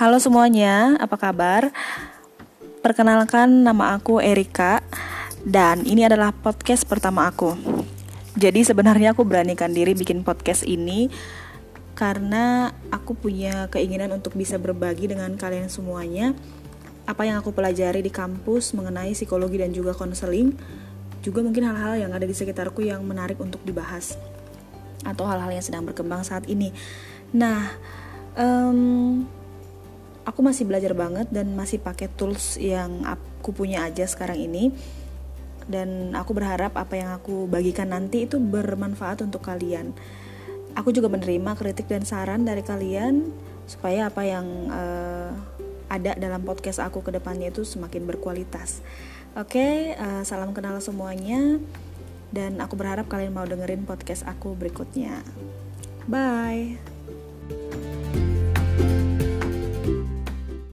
Halo semuanya, apa kabar? Perkenalkan nama aku Erika dan ini adalah podcast pertama aku. Jadi sebenarnya aku beranikan diri bikin podcast ini karena aku punya keinginan untuk bisa berbagi dengan kalian semuanya apa yang aku pelajari di kampus mengenai psikologi dan juga konseling juga mungkin hal-hal yang ada di sekitarku yang menarik untuk dibahas atau hal-hal yang sedang berkembang saat ini. Nah, um, aku masih belajar banget dan masih pakai tools yang aku punya aja sekarang ini. Dan aku berharap apa yang aku bagikan nanti itu bermanfaat untuk kalian. Aku juga menerima kritik dan saran dari kalian supaya apa yang uh, ada dalam podcast aku ke depannya itu semakin berkualitas. Oke, uh, salam kenal semuanya dan aku berharap kalian mau dengerin podcast aku berikutnya. Bye.